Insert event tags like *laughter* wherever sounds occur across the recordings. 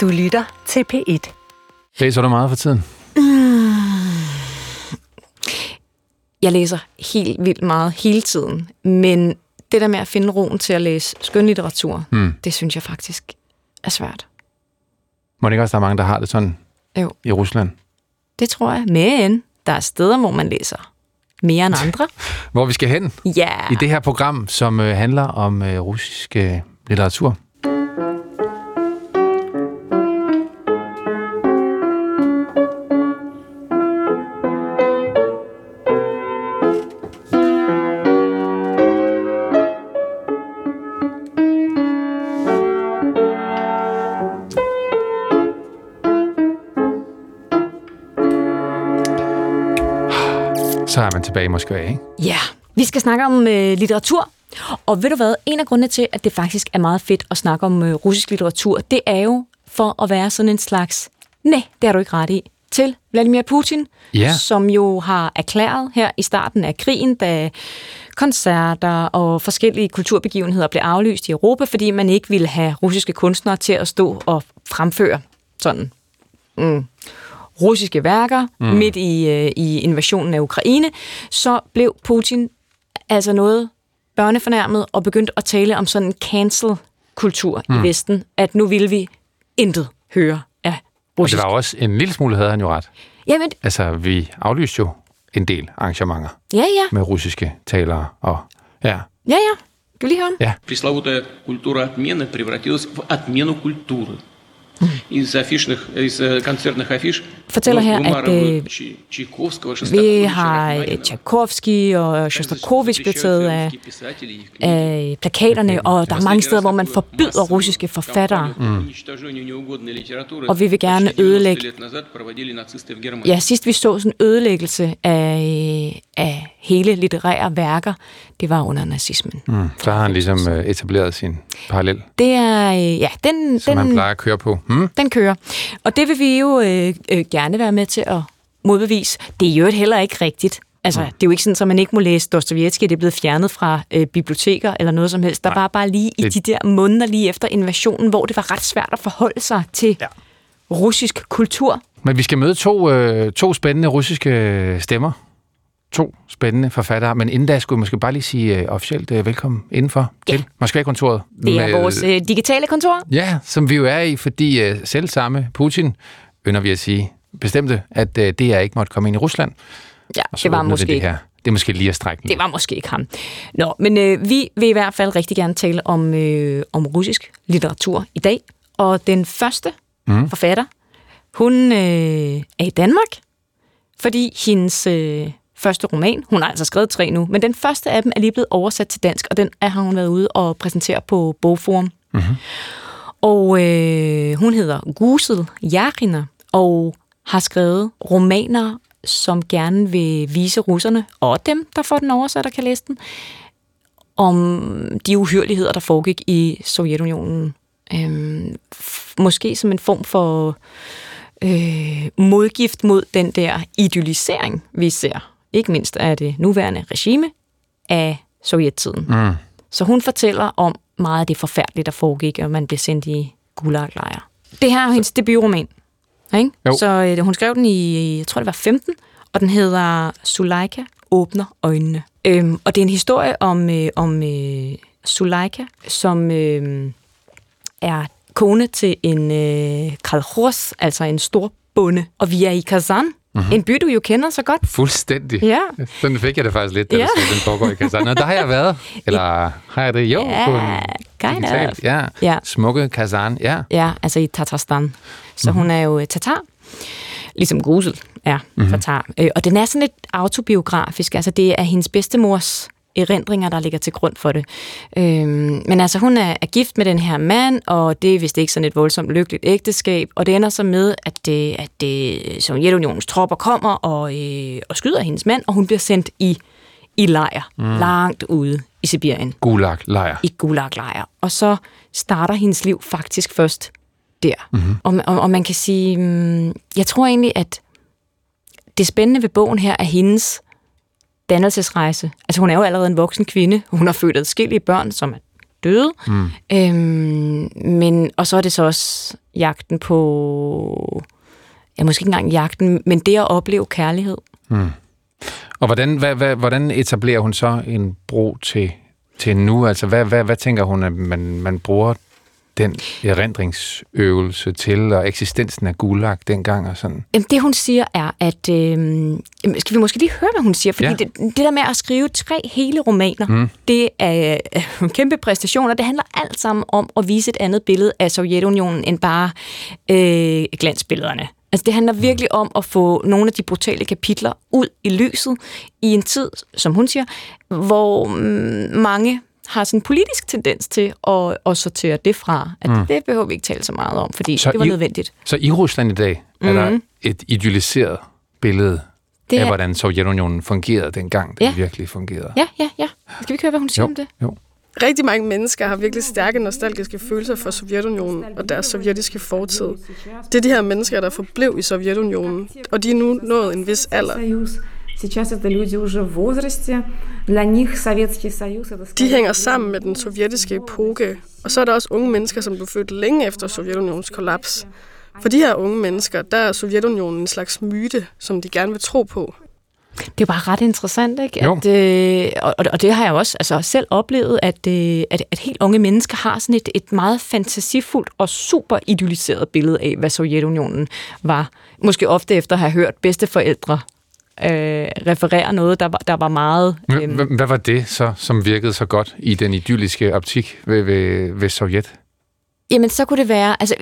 Du lytter til P1. Læser du meget for tiden? Jeg læser helt vildt meget hele tiden, men det der med at finde roen til at læse skønlitteratur, Hmm. det synes jeg faktisk er svært. Må det ikke også, der er mange, der har det sådan Jo. i Rusland? Det tror jeg. Men der er steder, hvor man læser mere end andre. *laughs* Hvor vi skal hen Ja. i det her program, som øh, handler om øh, russisk litteratur. Man tilbage i Moskva, ikke? Ja, vi skal snakke om øh, litteratur. Og ved du hvad, en af grundene til, at det faktisk er meget fedt at snakke om øh, russisk litteratur, det er jo for at være sådan en slags, nej, det har du ikke ret i, til Vladimir Putin, Ja. som jo har erklæret her i starten af krigen, da koncerter og forskellige kulturbegivenheder blev aflyst i Europa, fordi man ikke ville have russiske kunstnere til at stå og fremføre sådan mm, russiske værker mm. midt i, øh, i invasionen af Ukraine, så blev Putin altså noget børnefornærmet og begyndte at tale om sådan en cancel-kultur mm. i Vesten, at nu vil vi intet høre af Og det russisk. var jo også en lille smule, havde han jo ret. Jamen, Altså, vi aflyste jo en del arrangementer ja, ja, med russiske talere. Og, ja, ja, ja. Skal vi lige høre ham? ja. пресловутая культура отмены превратилась в отмену культуры. Из афишных, из э, концертных афиш Fortæller her, at, вымарывают øh, Чай- Чайковского, Vi Шостаковича, har øh, Рахманинова. Tchaikovsky og Shostakovich blevet taget af, af plakaterne, og der er mange steder, hvor man forbyder russiske forfattere. Og vi vil gerne ødelægge- Ja, sidst vi så sådan en ødelæggelse af, af hele litterære værker, det var under nazismen. Mm. Så har han ligesom øh, etableret sin parallel, Det er, øh, ja, den, som han den, plejer at køre på. Hmm? den kører. Og det vil vi jo øh, øh, gerne være med til at modbevise. Det er jo heller ikke rigtigt. Altså, det er jo ikke sådan, at man ikke må læse Dostojevski, det er blevet fjernet fra øh, biblioteker eller noget som helst. Der var bare lige i Det- de der måneder lige efter invasionen, hvor det var ret svært at forholde sig til ja. russisk kultur. Men vi skal møde to, øh, to spændende russiske stemmer. To spændende forfattere. Men inden da skulle jeg måske bare lige sige øh, officielt øh, velkommen indenfor Ja. til Moskva-kontoret. Det er Med- vores øh, digitale kontor. Ja, som vi jo er i, fordi øh, selv samme Putin, ynder vi at sige, bestemte, at øh, det er ikke måtte komme ind i Rusland. Ja, det var måske det her. Det er måske lige at strække. Det var måske ikke ham. Nå, men øh, vi vil i hvert fald rigtig gerne tale om, øh, om russisk litteratur i dag. Og den første mm. forfatter, hun øh, er i Danmark, fordi hendes øh, første roman, hun har altså skrevet tre nu, men den første af dem er lige blevet oversat til dansk, og den er har hun været ude og præsentere på Bogforum. Mm-hmm. Og øh, hun hedder Gusel Jarina, og har skrevet romaner, som gerne vil vise russerne, og dem, der får den oversat og kan læse den, om de uhyrligheder, der foregik i Sovjetunionen. Øhm, måske som en form for øh, modgift mod den der idealisering, vi ser, ikke mindst af det nuværende regime af sovjettiden. Mm. Så hun fortæller om meget af det forfærdelige, der foregik, og man blev sendt i gulaglejre. Det her er hendes debutroman. Ikke? Jo. Så øh, hun skrev den i, jeg tror det var 15, og den hedder Suleika åbner øjnene. Øhm, og det er en historie om, øh, om øh, Suleika, som øh, er kone til en øh, kalhos, altså en stor bonde. Og vi er i Kazan, mm-hmm. en by, du jo kender så godt. Fuldstændig. Ja. Sådan fik jeg det faktisk lidt, da Ja. ja. du den foregår i Kazan. Der har jeg været. *laughs* Eller har jeg det? Jo, Ja, på en kind digital. of. Ja. Ja. Smukke Kazan. Ja. Ja, altså i Tatarstan. Så mm-hmm. hun er jo øh, tatar, ligesom Grusel er mm-hmm. tatar. Øh, og den er sådan lidt autobiografisk. Altså det er hendes bedstemors erindringer, der ligger til grund for det. Øhm, men altså, hun er, er gift med den her mand, og det er vist ikke sådan et voldsomt lykkeligt ægteskab, og det ender så med, at, det, at det, Sovjetunionens tropper kommer og, øh, og skyder hendes mand, og hun bliver sendt i, i lejr, mm. langt ude i Sibirien Gulag-lejr. i gulaglejr. Og så starter hendes liv faktisk først der. Mm-hmm. Og, og, og man kan sige, mm, jeg tror egentlig, at det spændende ved bogen her er hendes dannelsesrejse. Altså hun er jo allerede en voksen kvinde. Hun har født adskillige børn, som er døde. Mm. Øhm, men, og så er det så også jagten på, ja, måske ikke engang jagten, men det at opleve kærlighed. Mm. Og hvordan, hvad, hvad, hvordan etablerer hun så en bro til, til nu? Altså, hvad, hvad, hvad tænker hun, at man, man bruger den erindringsøvelse til, og eksistensen af Gulag dengang og sådan? Jamen, det hun siger er, at... Øh, skal vi måske lige høre, hvad hun siger? Fordi ja. det, det der med at skrive tre hele romaner, mm. det er øh, en kæmpe præstation, og det handler alt sammen om at vise et andet billede af Sovjetunionen end bare øh, glansbillederne. Altså det handler virkelig om at få nogle af de brutale kapitler ud i lyset i en tid, som hun siger, hvor mm, mange har sådan en politisk tendens til at, at sortere det fra. At mm. Det behøver vi ikke tale så meget om, fordi så det var i, nødvendigt. Så i Rusland i dag er mm. der et idealiseret billede det af, hvordan Sovjetunionen fungerede dengang, det ja. virkelig fungerede. Ja, ja, ja. Skal vi ikke høre, hvad hun siger jo, om det? Jo. Rigtig mange mennesker har virkelig stærke nostalgiske følelser for Sovjetunionen og deres sovjetiske fortid. Det er de her mennesker, der forblev i Sovjetunionen, og de er nu nået en vis alder. Сейчас это люди уже в возрасте. Для них Советский Союз это... De hænger sammen med den sovjetiske epoke, og så er der også unge mennesker, som blev født længe efter Sovjetunionens kollaps. For de her unge mennesker, der er Sovjetunionen en slags myte, som de gerne vil tro på. Det er bare ret interessant, ikke? At, øh, og, og det har jeg også altså, selv oplevet, at, øh, at, at helt unge mennesker har sådan et, et meget fantasifuldt og super idealiseret billede af, hvad Sovjetunionen var. Måske ofte efter at have hørt bedsteforældre øh, referere noget, der var, der var meget... Øh, hvad, hvad var det så, som virkede så godt i den idylliske optik ved, ved, ved Sovjet? Jamen, så kunne det være... Altså,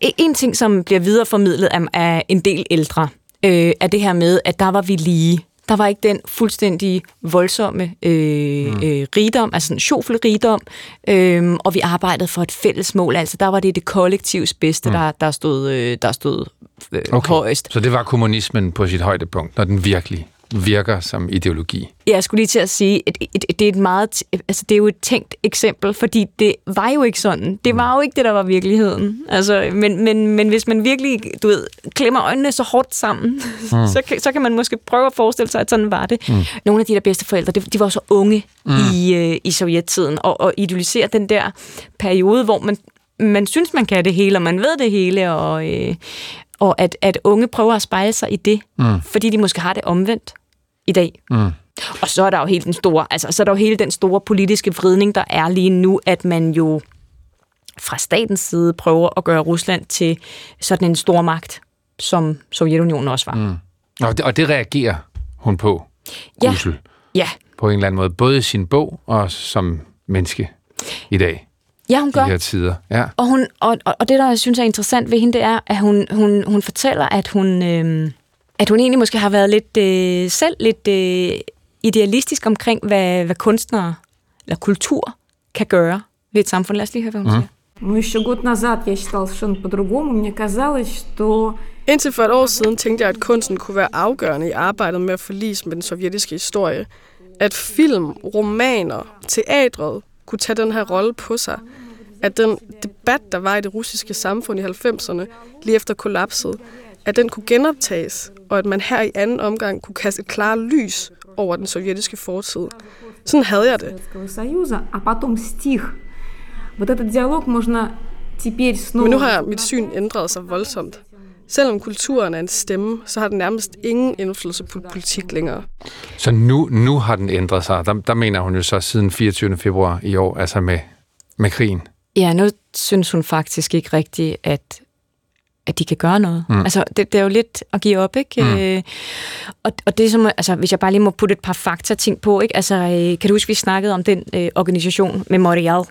en ting, som bliver videreformidlet af, af en del ældre, øh, er det her med, at der var vi lige. Der var ikke den fuldstændig voldsomme øh, mm. øh, rigdom, altså en sjofelrigdom, øh, og vi arbejdede for et fælles mål. Altså der var det det kollektivs bedste, mm. der, der stod, øh, der stod øh, okay. højst. Så det var kommunismen på sit højdepunkt, når den virkelig virker som ideologi. Jeg skulle lige til at sige, at det er et meget, altså det er jo et tænkt eksempel, fordi det var jo ikke sådan. Det var jo ikke det, der var virkeligheden. Altså, men, men, men hvis man virkelig, du ved, klemmer øjnene så hårdt sammen, *laughs* mm. så, så kan man måske prøve at forestille sig, at sådan var det. Mm. Nogle af de der bedste forældre, de, de var så unge mm. i, øh, i sovjettiden, og, og idealiserer den der periode, hvor man man synes, man kan det hele, og man ved det hele, og, øh, og at, at unge prøver at spejle sig i det, mm. fordi de måske har det omvendt i dag. Mm. Og så er der jo hele den store, altså så er der jo hele den store politiske vridning, der er lige nu, at man jo fra statens side prøver at gøre Rusland til sådan en stor magt, som Sovjetunionen også var. Mm. Og, det, og det reagerer hun på, ja. Ja. på en eller anden måde, både i sin bog og som menneske i dag. Ja, hun gør. De her tider. Ja. Og, hun, og, og det, der jeg synes er interessant ved hende, det er, at hun, hun, hun fortæller, at hun, øh, at hun egentlig måske har været lidt øh, selv lidt øh, idealistisk omkring, hvad, hvad kunstnere eller kultur kan gøre ved et samfund. Lad os lige høre, hvad hun mm. siger. Ну, еще год назад я считала совершенно по-другому. Мне казалось, что... Indtil for et år siden tænkte jeg, at kunsten kunne være afgørende i arbejdet med at forlise med den sovjetiske historie. At film, romaner, teatret kunne tage den her rolle på sig. At den debat, der var i det russiske samfund i 90'erne, lige efter kollapset, at den kunne genoptages, og at man her i anden omgang kunne kaste et klart lys over den sovjetiske fortid. Sådan havde jeg det. Men nu har mit syn ændret sig voldsomt. Selvom kulturen er en stemme, så har den nærmest ingen indflydelse på politik længere. Så nu, nu har den ændret sig. Der, der mener hun jo så siden 24. februar i år, altså med, med krigen. Ja, nu synes hun faktisk ikke rigtigt, at at de kan gøre noget. Mm. Altså, det, det er jo lidt at give op, ikke? Mm. Øh, og, og det som, altså, hvis jeg bare lige må putte et par fakta-ting på, ikke? Altså, øh, kan du huske, vi snakkede om den øh, organisation Memorial,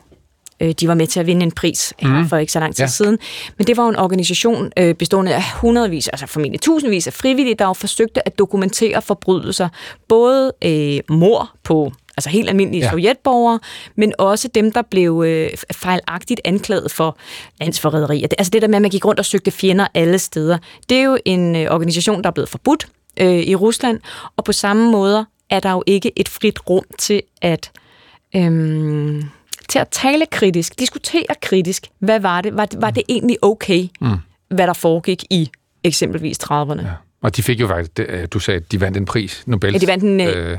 øh, de var med til at vinde en pris mm. for ikke så lang tid ja. siden. Men det var en organisation øh, bestående af hundredvis, altså formentlig tusindvis af frivillige, der jo forsøgte at dokumentere forbrydelser. Både øh, mor på altså helt almindelige ja. sovjetborgere, men også dem, der blev øh, fejlagtigt anklaget for landsforræderi. Altså det der med, at man gik rundt og søgte fjender alle steder. Det er jo en øh, organisation, der er blevet forbudt øh, i Rusland, og på samme måde er der jo ikke et frit rum til at... Øh, til at tale kritisk, diskutere kritisk. Hvad var det? Var det, var det egentlig okay, mm. hvad der foregik i eksempelvis 30'erne? Ja. Og de fik jo faktisk, du sagde, at de vandt en pris, Nobel. Ja, de vandt en, øh, øh,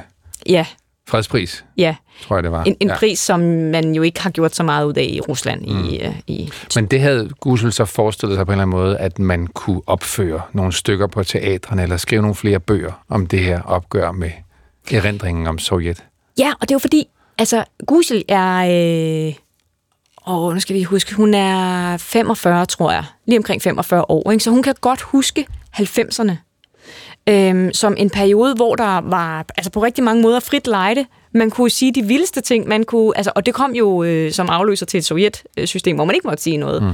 ja, Fredspris, Ja, tror jeg det var. en, en ja. pris, som man jo ikke har gjort så meget ud af i Rusland mm. i, øh, i Men det havde Gusel så forestillet sig på en eller anden måde, at man kunne opføre nogle stykker på teatrene, eller skrive nogle flere bøger om det her opgør med erindringen om Sovjet. Ja, og det er jo fordi, altså, Gusel er... Øh, åh, nu skal vi huske, hun er 45, tror jeg. Lige omkring 45 år, ikke? Så hun kan godt huske 90'erne. Øhm, som en periode, hvor der var altså på rigtig mange måder frit lejde. Man kunne sige de vildeste ting, man kunne, altså, og det kom jo øh, som afløser til et sovjetsystem, hvor man ikke måtte sige noget. Mm.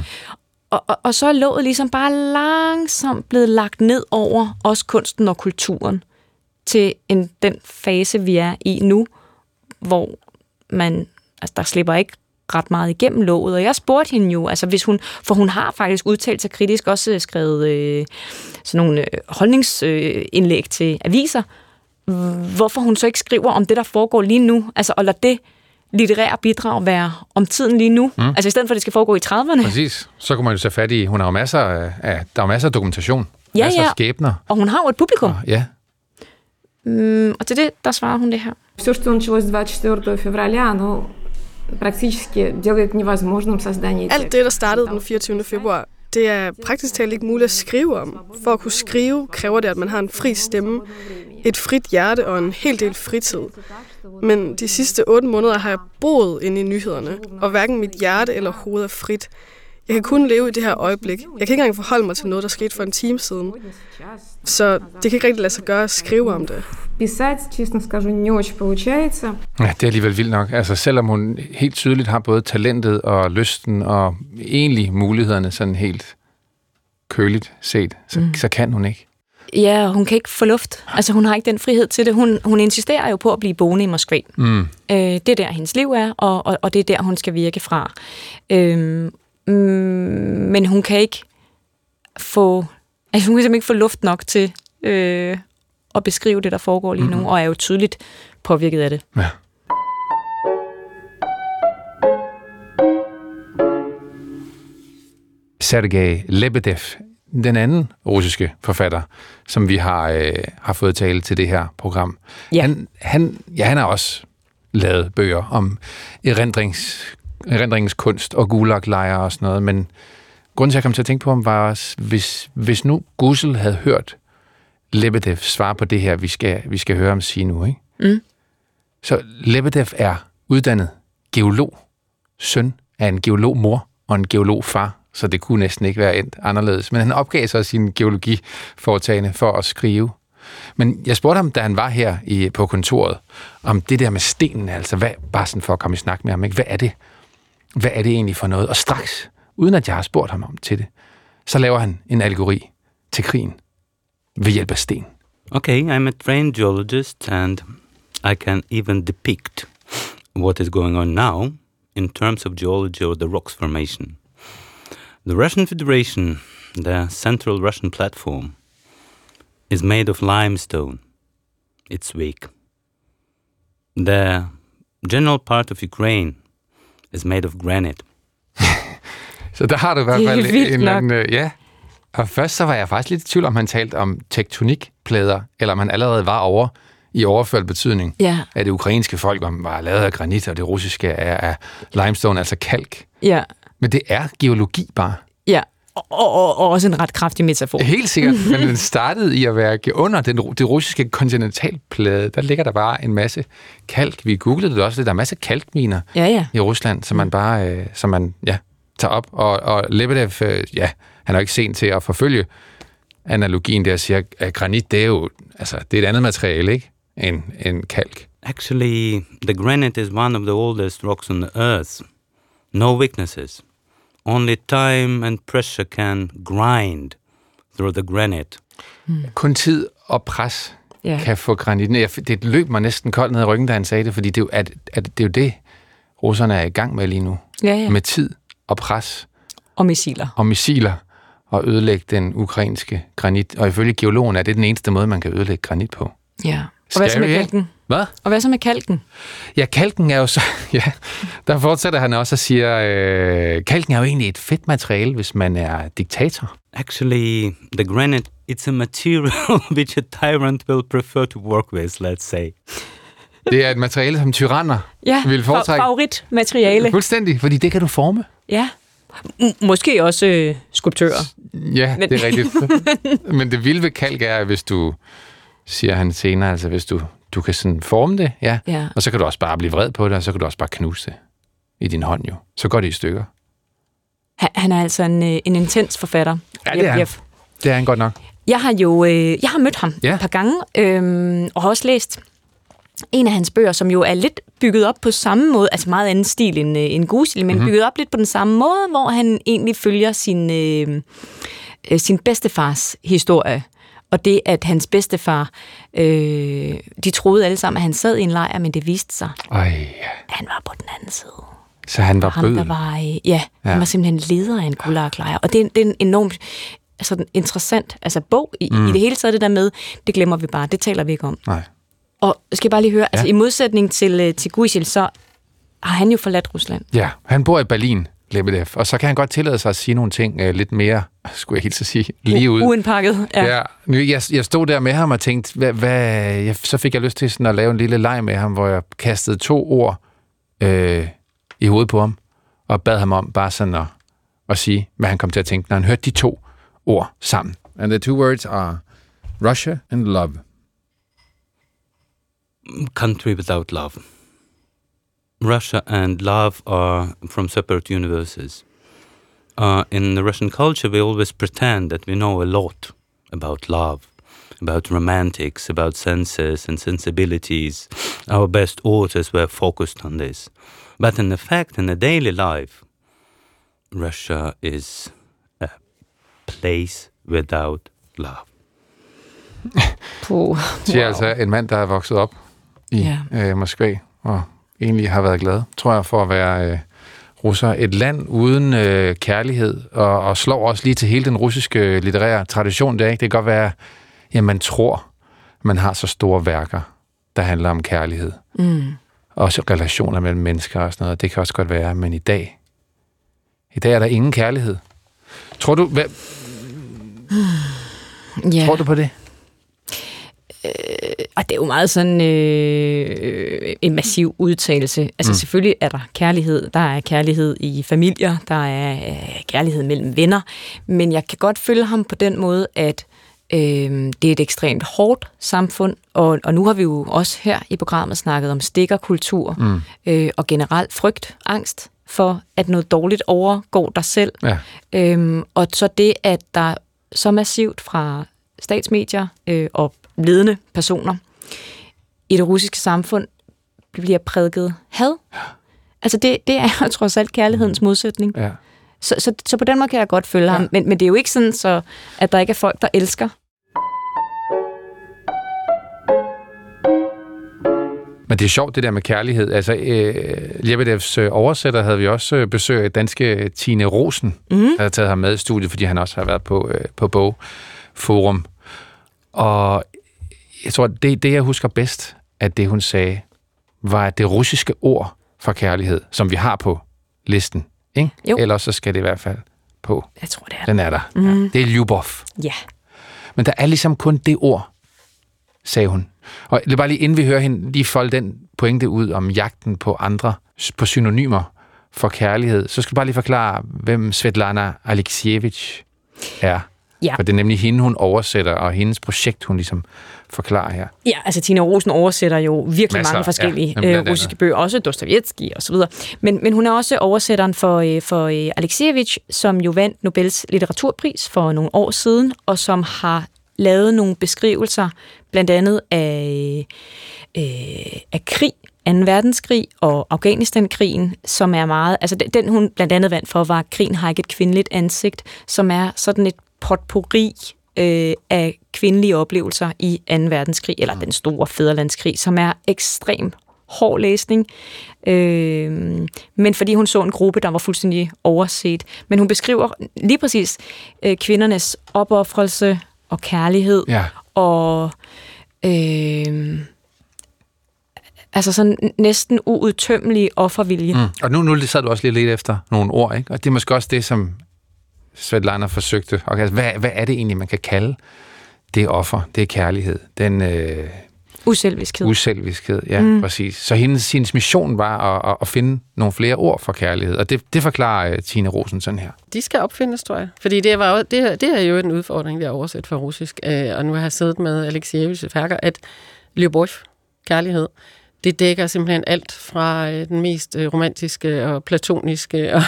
Og, og, og så er låget ligesom bare langsomt blevet lagt ned over også kunsten og kulturen til en, den fase, vi er i nu, hvor man, altså der slipper ikke ret meget igennem låget. Og jeg spurgte hende jo, altså hvis hun, for hun har faktisk udtalt sig kritisk, også skrevet øh, sådan nogle øh, holdningsindlæg øh, til aviser, hvorfor hun så ikke skriver om det, der foregår lige nu, altså og lade det litterære bidrag være om tiden lige nu, mm. altså i stedet for, at det skal foregå i 30'erne. Præcis. Så kunne man jo tage fat i, hun har jo masser af, af der er jo masser af dokumentation. Ja, masser ja. af skæbner. Og hun har jo et publikum. Og, ja. Mm, og til det, der svarer hun det her. Все, что началось 24 февраля, оно практически делает невозможным создание Alt det, der startede den 24. februar, det er praktisk talt ikke muligt at skrive om. For at kunne skrive, kræver det, at man har en fri stemme, et frit hjerte og en hel del fritid. Men de sidste otte måneder har jeg boet inde i nyhederne, og hverken mit hjerte eller hoved er frit. Jeg kan kun leve i det her øjeblik. Jeg kan ikke engang forholde mig til noget, der skete for en time siden. Så det kan ikke rigtig lade sig gøre at skrive om det. Ja, det er alligevel vildt nok. Altså, selvom hun helt tydeligt har både talentet og lysten og egentlig mulighederne sådan helt køligt set, så, mm. så kan hun ikke. Ja, hun kan ikke få luft. Altså, hun har ikke den frihed til det. Hun, hun insisterer jo på at blive boende i Moskva. Mm. Øh, det er der, hendes liv er, og, og, og det er der, hun skal virke fra. Øhm, mm, men hun kan ikke få... Altså, hun kan simpelthen ikke få luft nok til øh, at beskrive det, der foregår lige nu, mm. og er jo tydeligt påvirket af det. Ja. Sergej Lebedev, den anden russiske forfatter, som vi har, øh, har fået tale til det her program. Ja. Han, han, ja, han har også lavet bøger om erindrings, erindringens kunst og gulaglejre og sådan noget, men grunden til, at jeg kom til at tænke på ham, var, hvis, hvis nu Gussel havde hørt Lebedev svare på det her, vi skal, vi skal høre ham sige nu, ikke? Mm. Så Lebedev er uddannet geolog, søn af en geologmor og en geologfar, så det kunne næsten ikke være endt anderledes. Men han opgav så sin geologiforetagende for at skrive. Men jeg spurgte ham, da han var her i, på kontoret, om det der med stenen, altså hvad, bare sådan for at komme i snak med ham, ikke? hvad er det? Hvad er det egentlig for noget? Og straks, uden at jeg har spurgt ham om til det, så laver han en allegori til krigen ved hjælp af sten. Okay, I'm a trained geologist and I can even depict what is going on now in terms of geology or the rocks formation. The Russian Federation, the central Russian platform, is made of limestone. It's weak. The general part of Ukraine is made of granite. *laughs* Så der har du i hvert Det er fald en eller anden, øh, ja. Og først så var jeg faktisk lidt i tvivl om, han talte om tektonikplader, eller om han allerede var over i overført betydning, Ja, at det ukrainske folk var- var lavet af granit, og det russiske er af limestone, altså kalk. ja, Men det er geologi bare. ja. Og, og, og, og også en ret kraftig metafor. Helt sikkert, *laughs* men den startede i at være under den, det russiske kontinentalplade. Der ligger der bare en masse kalk. Vi googlede det også, der er masser af kalkminer Ja, ja. i Rusland, som man bare øh, som man, ja, tager op. Og, og Lebedev, øh, ja, han er jo ikke sent til at forfølge analogien der og siger, at granit, det er jo altså, det er et andet materiale, ikke? End, end kalk. Actually, the granite is one of the oldest rocks on the earth. No weaknesses. Only time and pressure can grind through the granite. Kun tid og pres Ja. kan få granitten. Jeg, det løb mig næsten koldt ned i ryggen, da han sagde det, fordi det er jo, at, at det, er jo det, russerne er i gang med lige nu. Ja, ja. Med tid og pres Og missiler. og missiler og ødelægge den ukrainske granit. Og ifølge geologen er det den eneste måde, man kan ødelægge granit på. Ja. Og hvad så med Scary, kalken? Hvad? Og hvad så med kalken? Ja, kalken er jo så... *laughs* Ja, der fortsætter han også og siger, øh, kalken er jo egentlig et fedt materiale, hvis man er diktator. Actually, the granite, it's a material *laughs* which a tyrant will prefer to work with, let's say. Det er et materiale, som tyranner Ja, vil foretrække. favoritmateriale. Fuldstændig, fordi det kan du forme. Ja. M- måske også øh, skulptører. Ja, Men- det er rigtigt. *laughs* Men det vilde ved kalk er, hvis du, siger han senere, altså hvis du, du kan sådan forme det, ja, Ja. og så kan du også bare blive vred på det, og så kan du også bare knuse det i din hånd jo. Så går det i stykker. Han, er altså en, øh, en intens forfatter. Ja, det er han. Det er han godt nok. jeg har jo øh, jeg har mødt ham Ja. et par gange, øh, og har også læst en af hans bøger, som jo er lidt bygget op på samme måde, altså meget anden stil end, øh, end Gusil, men mm-hmm. bygget op lidt på den samme måde, hvor han egentlig følger sin, øh, øh, sin bedstefars historie. Og det, at hans bedstefar, øh, de troede alle sammen, at han sad i en lejr, men det viste sig, Ej, han var på den anden side. så han var ham, der bødel. var, øh, ja, ja, Ja. han var simpelthen leder af en gulaglejr. Og det er, det er en enormt altså, en interessant altså, bog i, mm. i det hele taget, det der med, det glemmer vi bare, det taler vi ikke om. Nej. Og skal jeg bare lige høre, ja. altså Ja. i modsætning til, øh, til Guisil, så har han jo forladt Rusland. Ja, han bor i Berlin, Lebedev, og så kan han godt tillade sig at sige nogle ting øh, lidt mere, skulle jeg helt så sige, lige ud. Uindpakket, ja. Ja, nu, jeg, jeg stod der med ham og tænkte, hvad, hvad, jeg, så fik jeg lyst til sådan at lave en lille leg med ham, hvor jeg kastede to ord øh, i hovedet på ham, og bad ham om bare sådan at, at sige, hvad han kom til at tænke, når han hørte de to ord sammen. And the two words are Russia and love. Country without love. Russia and love are from separate universes. Uh, in the Russian culture, we always pretend that we know a lot about love, about romantics, about senses and sensibilities. Our best authors were focused on this. But in fact, in the daily life, Russia is a place without love. *laughs* Puh. Siger wow. altså en mand, der er vokset op i Ja. ja. øh, Moskva, og egentlig har været glad, tror jeg, for at være øh, russer. Et land uden øh, kærlighed, og, og slår også lige til hele den russiske litterære tradition. Det, er, ikke? det kan godt være, at man tror, man har så store værker, der handler om kærlighed. Mm. Også relationer mellem mennesker og sådan noget. Det kan også godt være, men i dag, i dag er der ingen kærlighed. Tror du, hvad, Ja. tror du på det? Og det er jo meget sådan øh, en massiv udtalelse. Altså mm. selvfølgelig er der kærlighed. Der er kærlighed i familier. Der er øh, kærlighed mellem venner. Men jeg kan godt følge ham på den måde, at øh, det er et ekstremt hårdt samfund. Og, og nu har vi jo også her i programmet snakket om stikkerkultur mm. øh, og generelt frygt, angst for, at noget dårligt overgår dig selv. Ja. Øhm, og så det, at der så massivt fra statsmedier øh, og ledende personer i det russiske samfund bliver prædiket had. Altså det, det er jo trods alt kærlighedens modsætning. Ja. Så, så, så på den måde kan jeg godt følge ja. ham. Men, men det er jo ikke sådan, så, at der ikke er folk, der elsker. Men det er sjovt, det der med kærlighed. Altså, øh, Lebedevs øh, oversætter havde vi også øh, besøg af danske Tine Rosen, mm. der havde taget ham med i studiet, fordi han også har været på, øh, på bogforum. Og jeg tror, det, det, jeg husker bedst, at det, hun sagde, var det russiske ord for kærlighed, som vi har på listen. Ikke? Jo. Ellers så skal det i hvert fald på. Jeg tror, det er Den er der. Mm. Det er Ljubov. Ja. Men der er ligesom kun det ord, sagde hun. Og det bare lige inden vi hører hende lige folde den pointe ud om jagten på andre, på synonymer for kærlighed, så skal du bare lige forklare, hvem Svetlana Alexievich er. Ja. For det er nemlig hende, hun oversætter, og hendes projekt, hun ligesom forklarer her. Ja, altså Tina Rosen oversætter jo virkelig Masser, mange forskellige ja, øh, russiske bøger, også Dostoyevsky og så videre. Men, men hun er også oversætteren for, øh, for øh, Alexievich, som jo vandt Nobels litteraturpris for nogle år siden, og som har lavet nogle beskrivelser, blandt andet af, øh, af krig, 2. verdenskrig og Afghanistan-krigen, som er meget... Altså den- den, hun blandt andet vandt for, var Krigen har ikke et kvindeligt ansigt, som er sådan et potpourri øh, af kvindelige oplevelser i 2. verdenskrig, eller den store fæderlandskrig, som er ekstrem hård læsning. Øh, men fordi hun så en gruppe, der var fuldstændig overset. Men hun beskriver lige præcis øh, kvindernes opoffrelse og kærlighed, Ja. og øh, altså sådan næsten uudtømmelig offervilje. Mm. Mm. Og nu, nu sad du også lige lidt efter nogle ord, ikke? Og det er måske også det, som Svetlana forsøgte. Okay, altså, hvad, hvad er det egentlig, man kan kalde det offer? Det er kærlighed. Den, øh, Uselviskhed. Uselviskhed, ja, mm. præcis. Så hendes, hendes mission var at, at, at finde nogle flere ord for kærlighed, og det, det forklarer uh, Tine Rosen sådan her. De skal opfindes, tror jeg. Fordi det, var jo, det, det er jo en udfordring ved at oversætte fra russisk, øh, og nu har jeg siddet med Alexejevich værker, at Lyubov, kærlighed, det dækker simpelthen alt fra øh, den mest øh, romantiske og platoniske *laughs* og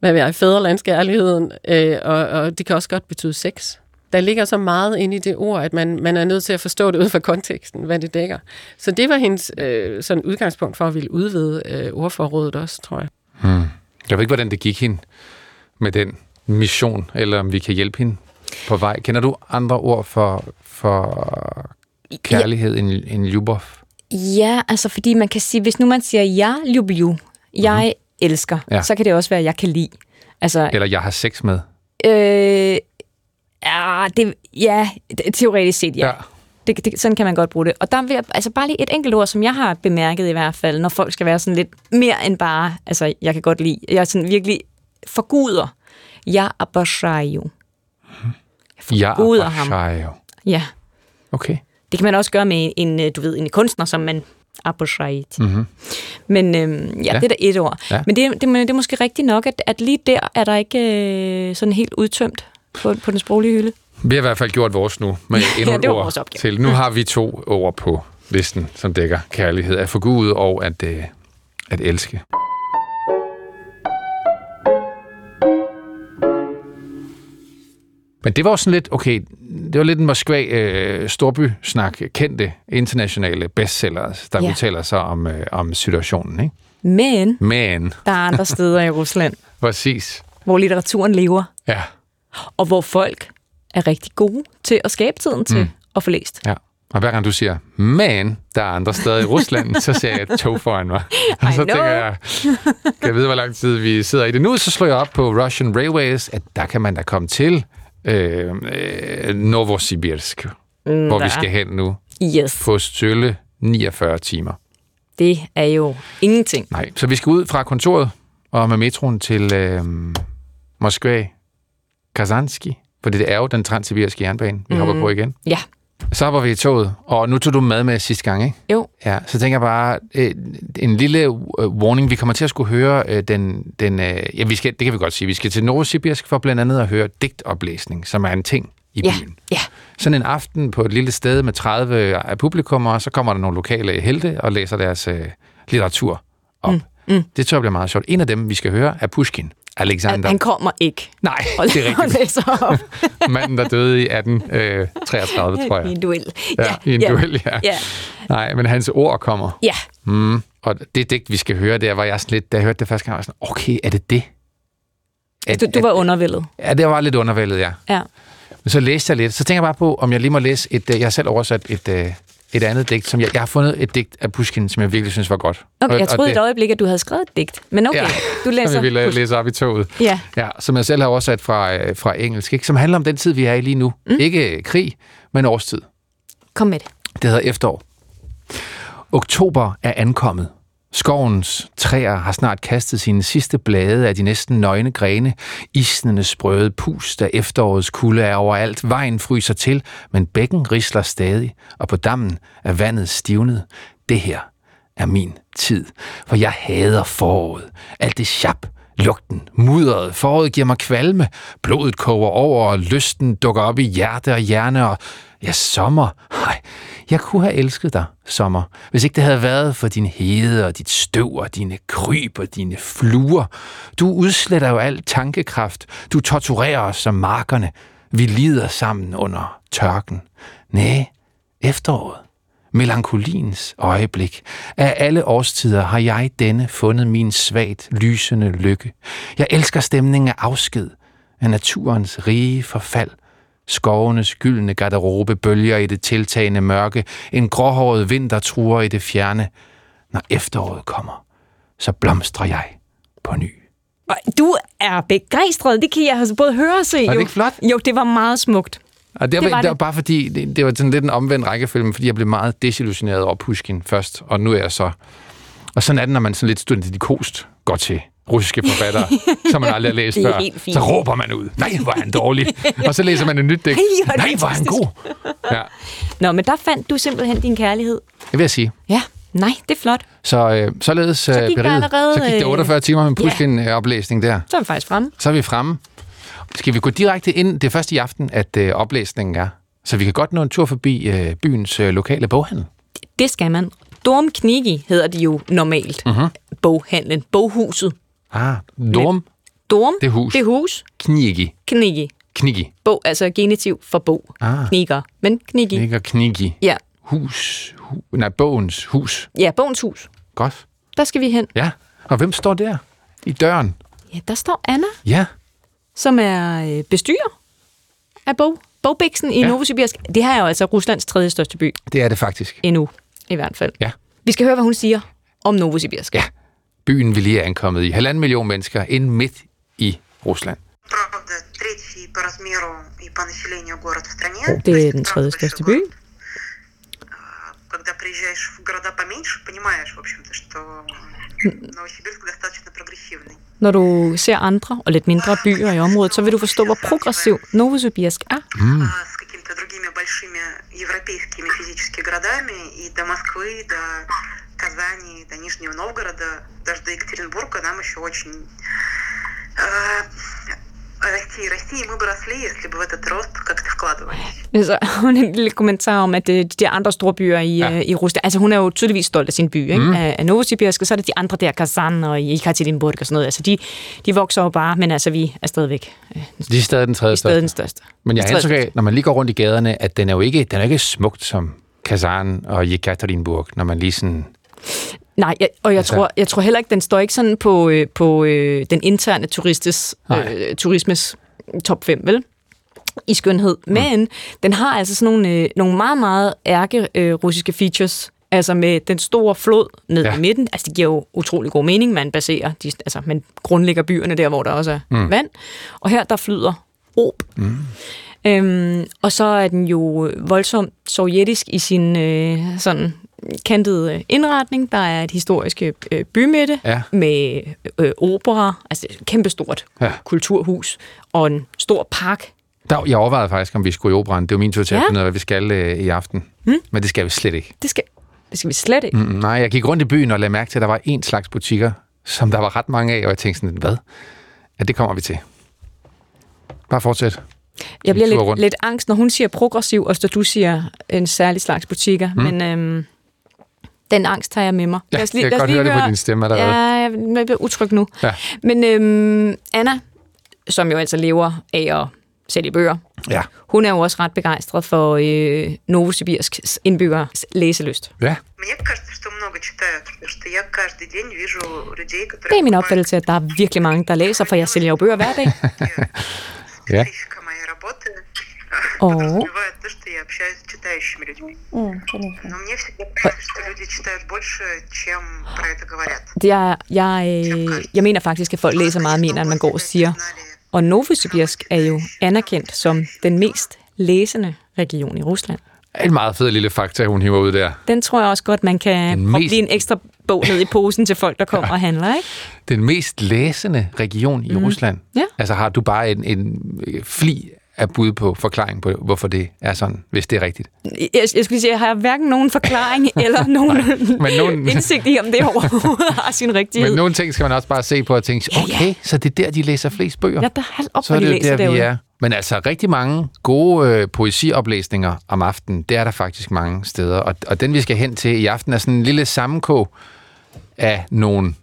hvad ved jeg, fædrelandskærligheden, øh, og, og det kan også godt betyde sex. Der ligger så meget ind i det ord, at man, man er nødt til at forstå det ud fra konteksten, hvad det dækker. Så det var hendes øh, sådan udgangspunkt for at ville udvide øh, ordforrådet også, tror jeg. Hmm. Jeg ved ikke, hvordan det gik hende med den mission, eller om vi kan hjælpe hende på vej. Kender du andre ord for, for kærlighed ja. end, end Ljubov? Ja, altså fordi man kan sige, hvis nu man siger, jeg lubiu, mhm. jeg mm-hmm. elsker, ja. så kan det også være, jeg kan lide. Altså, Eller jeg har sex med. Øh, ja, det, ja, teoretisk set, ja. ja. Det, det, sådan kan man godt bruge det. Og der vil jeg, altså bare lige et enkelt ord, som jeg har bemærket i hvert fald, når folk skal være sådan lidt mere end bare, altså jeg kan godt lide, jeg er sådan virkelig forguder. Jeg abashayo. Hm. Jeg forguder ham. Ja. Okay. Det kan man også gøre med en, øh, du ved, en kunstner, som man abashait. Mm-hmm. Men øhm, ja, ja, det er da et ord. Ja. Men det, det, det er måske rigtigt nok, at, at lige der er der ikke øh, sådan helt udtømt på, på den sproglige hylde. Vi har i hvert fald gjort vores nu med *laughs* endnu ja, et ord til. Nu har vi to ord på listen, som dækker kærlighed. At forgude og at, øh, at elske. Men det var sådan lidt, okay, det var lidt en Moskva øh, kendte internationale bestsellers, der ja. udtaler sig om, øh, om situationen, ikke? Men, Men der er andre steder i Rusland. *laughs* Præcis. Hvor litteraturen lever. Ja. Og hvor folk er rigtig gode til at skabe tiden til mm. at få læst. Ja. Og hver gang du siger, men der er andre steder i Rusland, så ser jeg et tog foran mig. *laughs* Og så tænker jeg, kan jeg vide, hvor lang tid vi sidder i det nu? Så slår jeg op på Russian Railways, at der kan man da komme til øh, øh, Novosibirsk, mm, hvor vi skal hen nu. Yes. På sølle 49 timer. Det er jo ingenting. Nej, så vi skal ud fra kontoret og med metroen til øh, Moskva, Kazanski, for det er jo den transsibiriske jernbane, vi mm. hopper på igen. Ja. Så var vi i toget, og nu tog du mad med sidste gang, ikke? Jo. Ja, så tænker jeg bare, øh, en lille øh, warning, vi kommer til at skulle høre øh, den, den øh, ja, vi skal, det kan vi godt sige, vi skal til Novosibirsk for blandt andet at høre digtoplæsning, som er en ting i ja. byen. Ja. Sådan en aften på et lille sted med 30 publikummer, og så kommer der nogle lokale helte og læser deres øh, litteratur op. Mm. Mm. Det tror jeg bliver meget sjovt. En af dem, vi skal høre, er Pushkin. Alexander. Han kommer ikke. Nej, det er rigtigt. *laughs* Manden, der døde i 1833, øh, tror jeg. I en duel. Ja, ja i en ja, duel, ja. ja. Nej, men hans ord kommer. Ja. Mm. Og det digt, vi skal høre, der var jeg sådan lidt, da jeg hørte det første gang, var sådan, okay, er det det? At, du, du var undervældet. Ja, det var lidt undervældet, ja. Ja. Men så læste jeg lidt. Så tænker jeg bare på, om jeg lige må læse et... Øh, jeg har selv oversat et, øh, et andet digt, som jeg, jeg har fundet et digt af Pushkin, som jeg virkelig synes var godt. Okay, jeg troede det, et øjeblik, at du havde skrevet et digt, men okay, ja, du læser... Som jeg ville læse op i toget. Ja. ja. Som jeg selv har oversat fra, øh, fra engelsk, ikke? som handler om den tid, vi er i lige nu. Mm. Ikke krig, men årstid. Kom med det. Det hedder efterår. Oktober er ankommet. Skovens træer har snart kastet sine sidste blade af de næsten nøgne grene. Isnende sprøde pus, da efterårets kulde er overalt. Vejen fryser til, men bækken risler stadig, og på dammen er vandet stivnet. Det her er min tid, for jeg hader foråret. Alt det sjap, lugten, mudderet. Foråret giver mig kvalme. Blodet koger over, og lysten dukker op i hjerte og hjerne, og ja, sommer. Hej, jeg kunne have elsket dig, sommer, hvis ikke det havde været for din hede og dit støv og dine kryb og dine fluer. Du udsletter jo al tankekraft. Du torturerer os som markerne. Vi lider sammen under tørken. Næh, efteråret. Melankoliens øjeblik. Af alle årstider har jeg denne fundet min svagt lysende lykke. Jeg elsker stemningen af afsked, af naturens rige forfald – Skovenes gyldne garderobe bølger i det tiltagende mørke. En gråhåret vinter truer i det fjerne. Når efteråret kommer, så blomstrer jeg på ny. Du er begejstret. Det kan jeg både høre og se. Var det ikke flot? Jo, det var meget smukt. Og det, var, det, var det. det var bare fordi, det, det var sådan lidt en omvendt rækkefølge, fordi jeg blev meget desillusioneret over Pushkin først, og nu er jeg så... Og sådan er det, når man sådan lidt studentikost går til russiske forfattere, som man aldrig har læst *laughs* Det før. Så råber man ud, nej, hvor er han dårlig. *laughs* og så læser man et nyt digt, det nej, hvor er han god. Ja, Nå, men der fandt du simpelthen din kærlighed. det vil jeg sige. Ja, nej, det er flot. Så øh, således øh, gik der beriget. allerede, så gik det øh, 48 timer med pludselig en øh, der. Så er vi faktisk fremme. Så er vi fremme. Skal vi gå direkte ind? Det er først i aften, at øh, oplæsningen er. Så vi kan godt nå en tur forbi øh, byens øh, lokale boghandel. Det skal man. Dorm Knigi hedder de jo normalt. Mhm. Uh-huh. Boghandlen. Boghuset. Ah, Dorm Dorm. Det er hus. Det hus. Knigi. Knigi. Knigi. Bog, altså genitiv for bog. Ah. Kniger. Men Knigi. Ikke Knigi. Ja. Hus. Hu, nej, bogens hus. ja, bogens hus. Godt. Der skal vi hen. Ja. Og hvem står der? I døren. Ja, der står Anna, Ja. som er øh, bestyrer af bog. Bogbiksen i ja. Novosibirsk. Det her er jo altså Ruslands tredje største by Det er det faktisk. endnu, i hvert fald. Ja. Vi skal høre, hvad hun siger om Novosibirsk. Ja. Byen, vi lige er ankommet i. Halvanden million mennesker ind midt i Rusland. Правда, третий по размеру и по населению город в стране. Det То er есть den это tredje правда største большой by. город. А, Когда приезжаешь в города поменьше, понимаешь, в общем-то, что Новосибирск достаточно прогрессивный. Når du ser andre og lidt mindre byer i området, så vil du forstå, hvor progressiv Novosibirsk er. А с какими-то другими большими европейскими физическими городами и до Москвы, до Казани, до Нижнего Новгорода, даже до Екатеринбурга нам еще очень э, расти и расти, и мы бы росли, если бы в этот рост как-то вкладывались. Så *laughs* hun har en lille kommentar om, at øh, de der andre store byer i, Ja. ja. i Rusland, altså hun er jo tydeligvis stolt af sin by, ikke? Mm. af, af Novosibirsk, og så er det de andre der, Kazan og Ekaterinburg og sådan noget. Altså de, de vokser jo bare, men altså vi er stadigvæk øh, De er stadig den tredje stadig den største. største. Men jeg har Tredje indtryk af, når man lige går rundt i gaderne, at den er jo ikke, den er ikke smukt som Kazan og Jekaterinburg, når man lige sådan... Nej, jeg, og jeg, Altså- tror, jeg tror heller ikke, den står ikke sådan på, øh, på øh, den interne turistes, øh, turismes top 5, vel? I skønhed. Men den har altså sådan nogle, øh, nogle meget, meget ærke øh, russiske features. Altså med den store flod ned Ja. i midten. Altså det giver jo utrolig god mening. Man baserer, de, altså man grundlægger byerne der, hvor der også er mm. vand. Og her der flyder Ob. Mm. Øhm, og så er den jo voldsomt sovjetisk i sin øh, sådan kantede øh, indretning. Der er et historisk øh, bymidte Ja. med øh, opera, altså et kæmpestort Ja. kulturhus, og en stor park. Der, jeg overvejede faktisk, om vi skulle i operan. Det var min tur til at finde ud af, hvad vi skal øh, i aften. Mm. Men det skal vi slet ikke. Det skal, det skal vi slet ikke. Mm, nej, jeg gik rundt i byen og lagde mærke til, at der var en slags butikker, som der var ret mange af, og jeg tænkte sådan, hvad? Ja, det kommer vi til. Bare fortsæt. Jeg bliver lidt, rundt. lidt angst, når hun siger progressiv, og så du siger en særlig slags butikker. Mm. Men øhm, den angst tager jeg med mig. Ja, lige, jeg kan godt høre, høre det på din stemme allerede. Ja, jeg, bliver utryg nu. Ja. Men øhm, Anna, som jo altså lever af at sælge bøger, ja. hun er jo også ret begejstret for øh, Novosibirsks indbyggeres læselyst. Ja. Det er min opfattelse, at der er virkelig mange, der læser, for jeg sælger jo bøger hver dag. *laughs* ja подразумевает то, что я общаюсь с читающими людьми. Но мне всегда кажется, что люди читают больше, чем про это говорят. Jeg, jeg, øh, jeg mener faktisk, at folk læser meget mere, end man går og siger. Og Novosibirsk er jo anerkendt som den mest læsende region i Rusland. En meget fed lille fakta, hun hiver ud der. Den tror jeg også godt, man kan Den proppe mest- lige en ekstra bog ned i posen til folk, der kommer og handler, ikke? Den mest læsende region i mm. Rusland. Ja. Altså har du bare en, en øh, fli af bud på forklaring på, hvorfor det er sådan, hvis det er rigtigt. Jeg, jeg skulle sige, jeg har hverken nogen forklaring *laughs* eller nogen men nogen- indsigt i, om det overhovedet har sin rigtighed. Men nogle ting skal man også bare se på og tænke, okay, så det er der, de læser flest bøger. Ja, der er op, så er de det læser der, vi derude. er. Men altså rigtig mange gode øh, poesioplæsninger om aftenen, det er der faktisk mange steder. Og, og den, vi skal hen til i aften, er sådan en lille sammenkog af nogle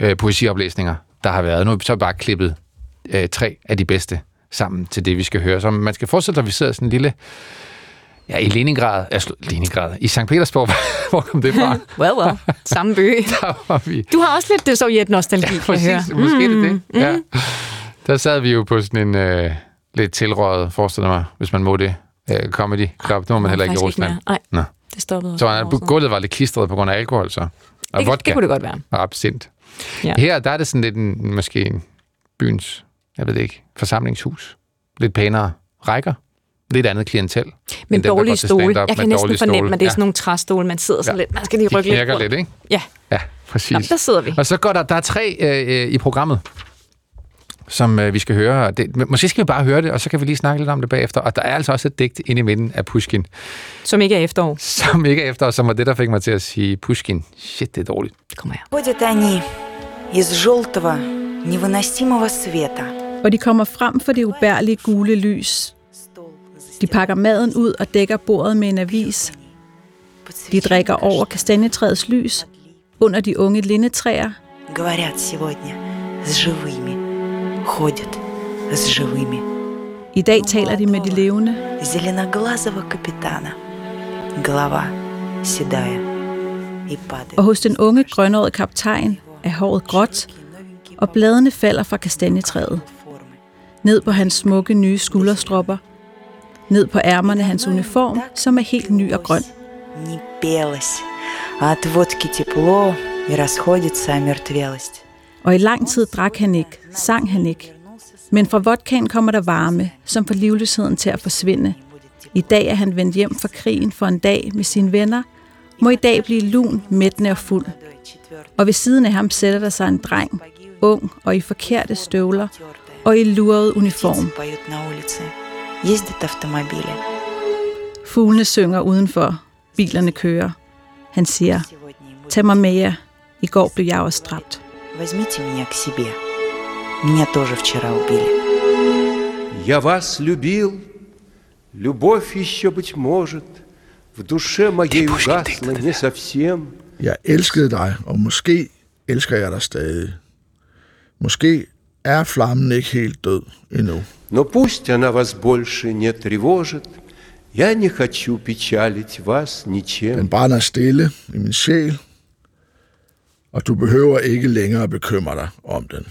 øh, poesioplæsninger, der har været. Nu har vi så bare klippet øh, tre af de bedste sammen til det, vi skal høre. Så man skal forestille sig, at vi sidder sådan en lille... Ja, i Leningrad, altså Leningrad, i St. Petersborg, *laughs* hvor kom det fra? *laughs* Well, well. Samme by. *laughs* Der var vi. Du har også lidt det sovjet-nostalgi, kan jeg høre. Præcis, måske er det det. Ja. Der sad vi jo på sådan en øh, lidt tilrøjet, forestiller mig, hvis man må det, øh, comedy club. Nu var man heller ikke i Rusland. mere. Nej, Nå. det stoppede Så også. gulvet var lidt klistret på grund af alkohol, så. Og det, vodka det kunne det godt være. og absint. Ja. Her, der er det sådan lidt en, måske en byens, jeg ved det ikke, forsamlingshus. Lidt pænere rækker. Lidt andet klientel. Men end dem, der dårlige går til stole. stand-up Jeg med kan næsten dårlige fornemme, stole. at det er Ja. sådan nogle træstole, man sidder sådan Ja. lidt. Man skal lige De rykke lidt knirker rundt. lidt, ikke? Ja. Ja. præcis. Nå, der sidder vi. Og så går der, der er tre øh, i programmet, som øh, vi skal høre. Det, måske skal vi bare høre det, og så kan vi lige snakke lidt om det bagefter. Og der er altså også et digt inde i midten af Pushkin. Som ikke er efterår. Som ikke er efterår, som var det, der fik mig til at sige, Pushkin, shit, det er dårligt. Kom her. Ходят они из желтого, невыносимого света. Og de kommer frem for det ubærlige gule lys. De pakker maden ud og dækker bordet med en avis. De drikker over kastanjetræets lys under de unge lindetræer. Говорят сегодня с живыми, ходят с живыми. I dag taler de med de levende. Зеленоглазого капитана. Голова седая и падает. Og hos den unge grønårede kaptajn er håret gråt, og bladene falder fra kastanjetræet. ned på hans smukke nye skulderstropper, ned på ærmerne hans uniform, som er helt ny og grøn. Og i lang tid drak han ikke, sang han ikke. Men fra vodkaen kommer der varme, som får livløsheden til at forsvinde. I dag er han vendt hjem fra krigen for en dag med sine venner, må i dag blive lun, mættende og fuld. Og ved siden af ham sætter der sig en dreng, ung og i forkerte støvler, og i luret uniform. Птицы поют на улице. Ездят автомобили. Fuglene synger udenfor, bilerne kører. Han siger, Сегодня ему tag mig med jer. I går blev jeg også dræbt. Возьмите меня к себе. Меня тоже вчера убили. Я вас любил, любовь еще, быть может, в душе моей угасла не совсем. Jeg elskede dig, og måske elsker jeg dig stadig. Måske er flammen ikke helt død endnu. Но пусть она вас больше не тревожит, я не хочу печалить вас ничем. Den brænder stille i min sjæl, og du behøver ikke længere bekymre dig om den.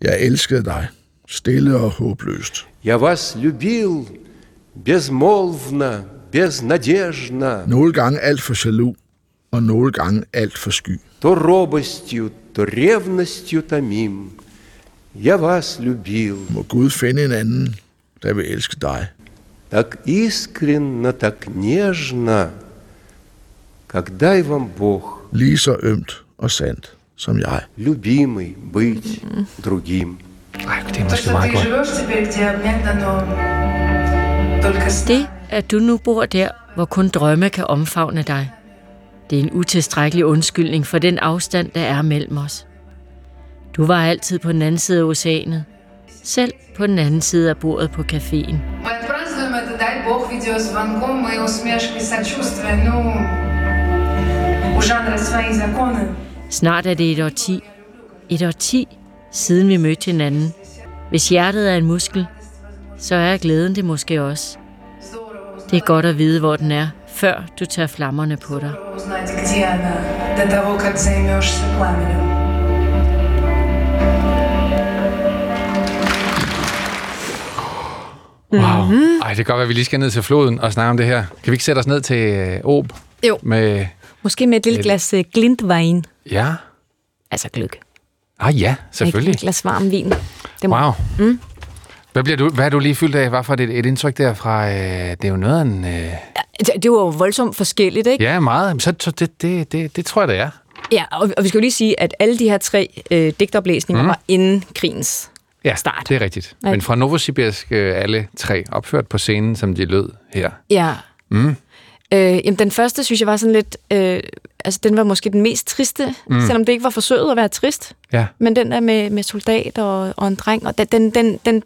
Jeg elskede dig, stille og håbløst. Я вас любил безмолвно, безнадежно, Nogle gange alt for jaloux, og nogle gange alt for sky. то робостью, то ревностью томим. Я вас любил Må Gud finde en anden, der vil elske dig. так искренно, так нежно, как дай вам Бог, Lige så ømt og sandt som jeg. любимый, быть другим. Ej, det er måske meget godt. живешь теперь, где обмен дано только с Det, at du nu bor der, hvor kun drømme kan omfavne dig, det er en utilstrækkelig undskyldning for den afstand, der er mellem os. Du var altid på den anden side af oceanet, selv på den anden side af bordet på caféen. Мы отпразднуем это, дай бог, видеозвонком и усмешкой сочувствия. Ну, у жанра свои законы. Snart er det et årti. Et årti, siden vi mødte hinanden. Hvis hjertet er en muskel, så er glæden det måske også. Det er godt at vide, hvor den er, før du tager flammerne på dig. Wow. Mm-hmm. Ej, det kan godt være, at vi lige skal ned til floden og snakke om det her. Kan vi ikke sætte os ned til øh, Åb? Jo. Med, Måske med et lille et... glas øh, glintvin. Ja. Altså gløk. Ah ja, selvfølgelig. Et glas varm vin. Det må... Wow. Mm. Hvad, bliver du, hvad er du lige fyldt af? Hvad for et, et indtryk der fra... Øh, det er jo noget af en... Øh... Det, det var jo voldsomt forskelligt, ikke? Ja, meget. Så, så det, det, det, det tror jeg, det er. Ja, og, og vi skal jo lige sige, at alle de her tre øh, digtoplæsninger mm. var inden krigens Ja, start. det er rigtigt. Men fra Novosibirsk øh, alle tre opført på scenen, som de lød her. Ja. Mm. Øh, jamen, den første, synes jeg, var sådan lidt... Øh, altså, den var måske den mest triste, Mm. selvom det ikke var forsøget at være trist. Ja. Men den der med, med soldat og, og en dreng, og den, den, den, den,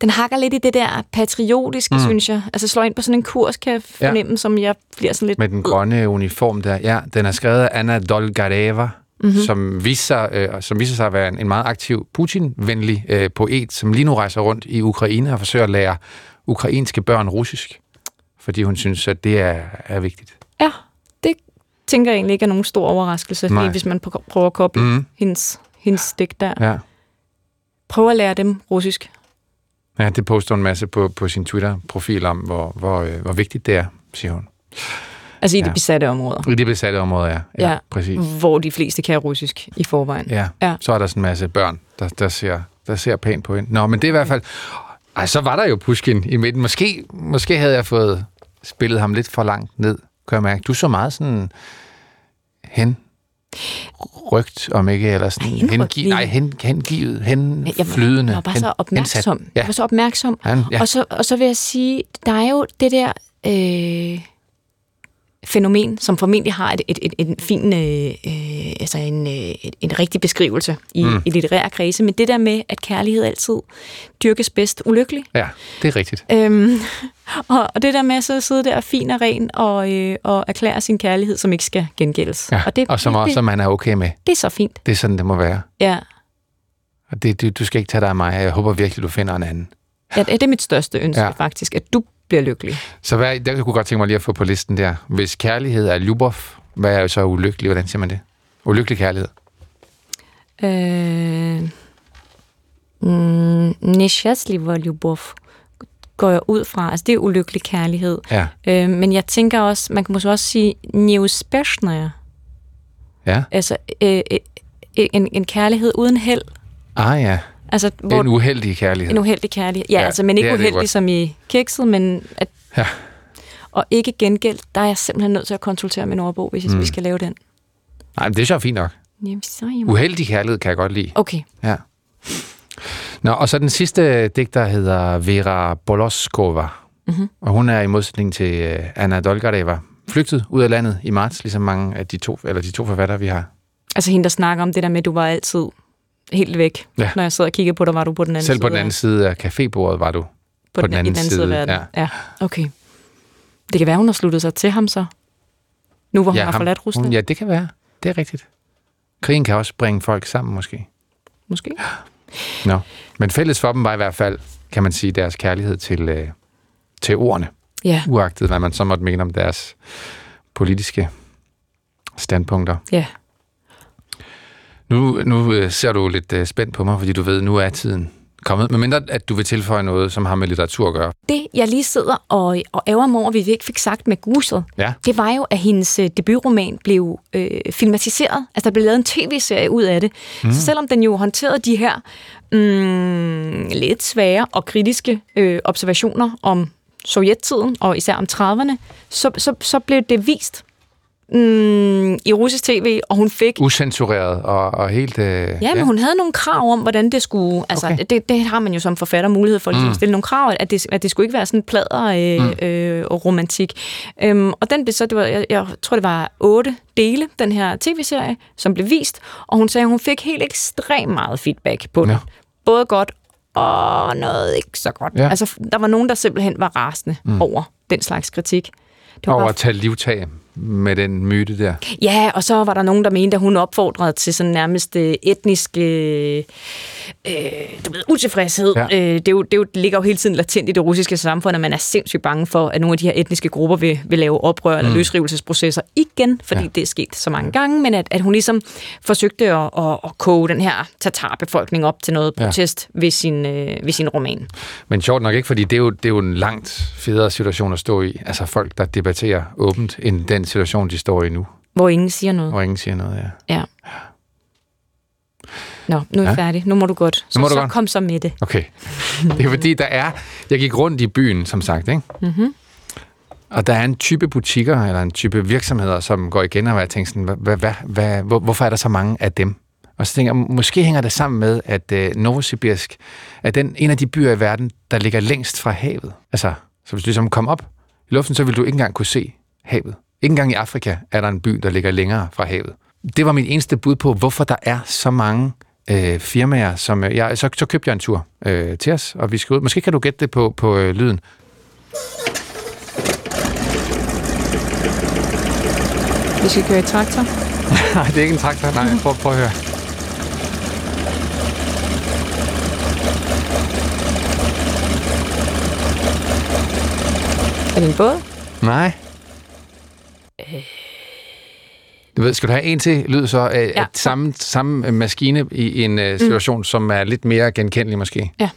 den hakker lidt i det der patriotiske, Mm. synes jeg. Altså slår ind på sådan en kurs, kan jeg fornemme, ja. som jeg bliver sådan lidt... Med den grønne uniform der. Ja, den er skrevet af Anna Dolgareva, mm-hmm. som, viser, øh, som viser sig at være en, en meget aktiv Putin-venlig øh, poet, som lige nu rejser rundt i Ukraine og forsøger at lære ukrainske børn russisk. Fordi hun synes, at det er, er vigtigt. Ja, det tænker jeg egentlig ikke er nogen stor overraskelse, Nej. fordi hvis man pr- prøver at koble mm. hendes, hendes digt der. Ja. Prøv at lære dem russisk. Ja, det poster en masse på, på sin Twitter-profil om, hvor, hvor, øh, hvor vigtigt det er, siger hun. Altså i Ja. de besatte områder. I de besatte områder, ja. Ja, Ja. præcis. Hvor de fleste kan russisk i forvejen. Ja. Ja. så er der sådan en masse børn, der, der, ser, der ser pænt på hende. Nå, men det er i hvert fald... Ej, så var der jo Pushkin i midten. Måske, måske havde jeg fået spillet ham lidt for langt ned, kan jeg mærke. Du så meget sådan hen rygt, om ikke, eller sådan hengi, nej, hen, hengivet, henflydende. Jeg var bare så opmærksom. Ja. Jeg var så opmærksom. Han, ja. Og, så, og så vil jeg sige, der er jo det der øh, fænomen, som formentlig har et, et, et, en fin, øh, øh, altså en, øh, et, en rigtig beskrivelse i, Mm. i litterære kredse, men det der med, at kærlighed altid dyrkes bedst ulykkelig. ja, det er rigtigt. Øhm, *laughs* og, og det der med så at sidde der fin og ren og, øh, og erklære sin kærlighed, som ikke skal gengældes. Ja. Og, det, og som også, man er okay med. det er så fint. Det er sådan, det må være. Ja. Og det, du, du skal ikke tage dig af mig. Jeg håber virkelig, du finder en anden. Ja, det er mit største ønske Ja. faktisk, at du bliver lykkelig. Så hvad, der kunne godt tænke mig lige at få på listen der. Hvis kærlighed er ljubov, hvad er jo så ulykkelig? Hvordan siger man det? Ulykkelig kærlighed. Øh, mm, Neshasliva Ljubov går jeg ud fra. Altså, det er ulykkelig kærlighed. Ja. Øh, men jeg tænker også, man kan måske også sige neuspechnaya. Ja. Altså, øh, øh, en, en kærlighed uden held. Ah ja. Altså, Hvor, en uheldig kærlighed. En uheldig kærlighed. Ja, Ja, altså, men ikke uheldig som i kikset, men at, Ja. og ikke gengæld, der er jeg simpelthen nødt til at konsultere min ordbog, hvis Mm. vi skal lave den. Nej, men det er så fint nok. Jamen, så I- Uheldig kærlighed kan jeg godt lide. Okay. Ja. Nå, og så den sidste digter hedder Vera Boloskova. Mhm. Og hun er i modsætning til øh, Anna Dolgareva flygtet ud af landet i marts, ligesom mange af de to, eller de to forfattere, vi har. Altså hende, der snakker om det der med, at du var altid helt væk. Ja. Når jeg sad og kiggede på dig, var du på den anden Selv side. på den anden side af cafébordet var du på, den, anden, i den anden side af verden. Ja. ja. Okay. Det kan være, hun har sluttet sig til ham så. Nu hvor hun har ham- forladt Rusland. Hun, ja, det kan være. Det er rigtigt. Krigen kan også bringe folk sammen, måske. Måske. *gasps* Nå. Men fælles for dem var i hvert fald, kan man sige, deres kærlighed til, øh, til ordene. Ja. Uagtet, hvad man så måtte mene om deres politiske standpunkter. Ja. Nu, nu øh, ser du lidt øh, spændt på mig, fordi du ved, nu er tiden kommet. Men mindre, at du vil tilføje noget, som har med litteratur at gøre. Det, jeg lige sidder og, og ærger mig over, vi ikke fik sagt med Guset, Ja. det var jo, at hendes øh, debutroman blev øh, filmatiseret. Altså, der blev lavet en tv-serie ud af det. Mm. Så selvom den jo håndterede de her mm, lidt svære og kritiske øh, observationer om sovjettiden, og især om 30'erne, så, så, så blev det vist mm, i russisk tv, og hun fik Usensureret og, og helt... Øh, Ja, men hun havde nogle krav om, hvordan det skulle... Altså, okay. det, det har man jo som forfatter mulighed for ligesom, Mm. at stille nogle krav, at det, at det skulle ikke være sådan plader øh, Mm. øh, og romantik. Øhm, og den blev så, det var, jeg, jeg tror, det var otte dele, den her tv-serie, som blev vist, og hun sagde, at hun fik helt ekstremt meget feedback på den. Ja. Både godt og noget ikke så godt. Ja. Altså, der var nogen, der simpelthen var rasende mm. over den slags kritik. Det var Over bare at tage livtag med den myte der. Ja, og så var der nogen, der mente, at hun opfordrede til sådan nærmest øh, etnisk øh, øh, du ved, utilfredshed. Ja. Ja. Øh, det, er jo, det, er jo, det ligger jo hele tiden latent i det russiske samfund, at man er sindssygt bange for, at nogle af de her etniske grupper vil, vil lave oprør eller Mm. løsrivelsesprocesser igen, fordi Ja. ja. det er sket så mange gange, men at, at hun ligesom forsøgte at, at, at koge den her tatarbefolkning op til noget Ja. protest ved, sin, øh, ved sin roman. Men sjovt nok ikke, fordi det er, jo, det er jo en langt federe situation at stå i. Altså folk, der debatterer åbent, end den situation, de står i nu. Hvor ingen siger noget. Hvor ingen siger noget, ja. Ja. Nå, nu er Ja. jeg færdig. Nu må du godt. Så, Nu må du så godt. kom så med det. Okay. Det er fordi, der er... Jeg gik rundt i byen, som sagt, ikke? Mm-hmm. Og der er en type butikker, eller en type virksomheder, som går igen, og jeg tænker sådan, hvad, hvad, hvad, hvad, hvor, hvorfor er der så mange af dem? Og så tænker jeg, måske hænger det sammen med, at øh, Novosibirsk er den, en af de byer i verden, der ligger længst fra havet. Altså, så hvis du ligesom kom op i luften, så vil du ikke engang kunne se havet. Ikke engang i Afrika er der en by, der ligger længere fra havet. Det var mit eneste bud på, hvorfor der er så mange øh, firmaer, som... Øh, jeg, så, så købte jeg en tur øh, til os, og vi skal ud. Måske kan du gætte det på, på øh, lyden. Vi skal køre i traktor. *laughs* Nej, det er ikke en traktor. Nej, prøv, prøv at høre. Er det en båd? Nej. Du ved, skal du have en til lyd så? Øh, ja. Samme, samme øh, maskine i en øh, situation, mm. som er lidt mere genkendelig måske. Ja.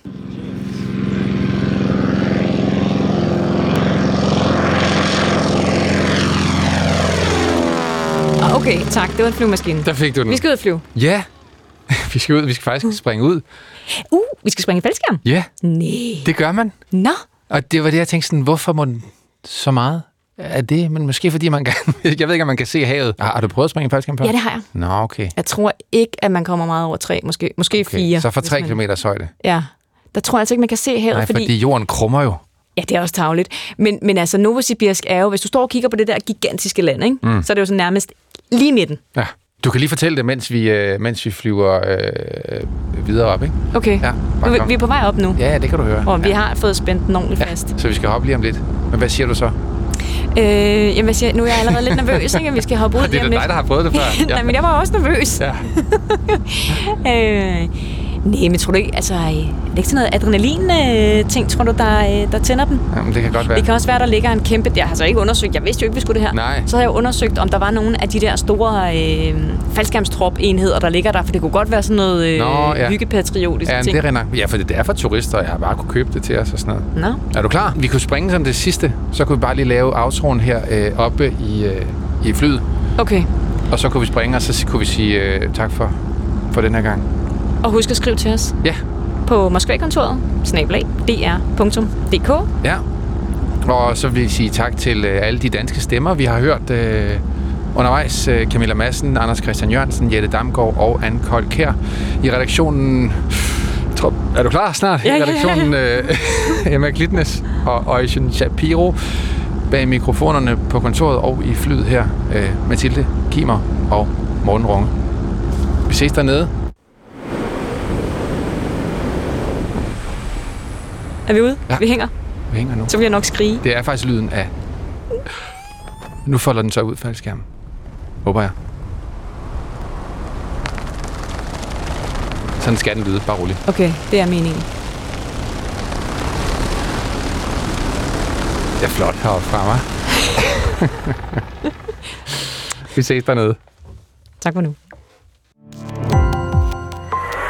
Ah, Okay, tak. Det var en flyvemaskine. Der fik du den. Vi skal ud og flyve. Ja. *laughs* vi skal ud. Vi skal faktisk springe ud. Uh, vi skal springe i faldskærm. Ja. Nej. Det gør man. Nå. Og det var det, jeg tænkte sådan, hvorfor må den så meget? Er det, men måske fordi man kan... *laughs* jeg ved ikke, om man kan se havet. Har, har du prøvet at springe i faldskærm før? Ja, det har jeg. Nå, okay. Jeg tror ikke, at man kommer meget over tre, måske, måske okay. fire. Så fra hvis tre man- kilometers højde? Ja, der tror jeg altså ikke, man kan se havet, Nej, fordi... fordi jorden krummer jo. Ja, det er også tavligt. Men, men altså, Novosibirsk er jo, hvis du står og kigger på det der gigantiske land, ikke? Mm. så er det jo sådan nærmest lige midten. Ja. Du kan lige fortælle det, mens vi, øh, mens vi flyver øh, videre op, ikke? Okay, Ja, kom. vi er på vej op nu, Ja, ja, det kan du høre. og vi har fået spændt den ordentligt fast. Så vi skal hoppe lige om lidt. Men hvad siger du så? Øh, jamen, hvad siger, jeg? nu er jeg allerede lidt nervøs, ikke? vi skal hoppe ud Det er da dig, der har prøvet det før. *laughs* Nej, men jeg var også nervøs. Ja. *laughs* øh, nej, men tror du ikke, altså, øh, er det ikke sådan noget adrenalin-ting, tror du, der, øh, der tænder den? Jamen, det kan godt være. Det kan også være, der ligger en kæmpe... Jeg har så ikke undersøgt, jeg vidste jo ikke, vi skulle det her. Nej. Så har jeg undersøgt, om der var nogle af de der store øh, faldskærmstrop-enheder, der ligger der, for det kunne godt være sådan noget øh, Nå, ja. hyggepatriotisk Ja, ting. det er nok. Ja, for det er for turister, og jeg har bare kunne købe det til os og sådan noget. Nå. Er du klar? Vi kunne springe som det sidste. Så kunne vi bare lige lave outroen her øh, oppe i, øh, i flyet. Okay. Og så kunne vi springe, og så kunne vi sige øh, tak for, for den her gang. Og husk at skrive til os. Ja. På Moskva-kontoret, snablag, dr.dk. Ja. Og så vil jeg sige tak til øh, alle de danske stemmer, vi har hørt øh, undervejs. Øh, Camilla Madsen, Anders Christian Jørgensen, Jette Damgaard og Anne Kold Kær. I redaktionen... Tror, er du klar snart? Ja, I ja, ja. redaktionen øh, *laughs* Emma Glitnes og Øjsen Shapiro. Bag mikrofonerne på kontoret og i flyet her. Øh, Mathilde Kimer og Morten Runge. Vi ses dernede. Er vi ude? Ja. Vi hænger. Vi hænger nu. Så vil jeg nok skrige. Det er faktisk lyden af... Nu folder den så ud, faldskærmen. Håber jeg. Sådan skal den lyde, bare roligt. Okay, det er meningen. Det er flot heroppe fra mig. *laughs* Vi ses dernede. Tak for nu.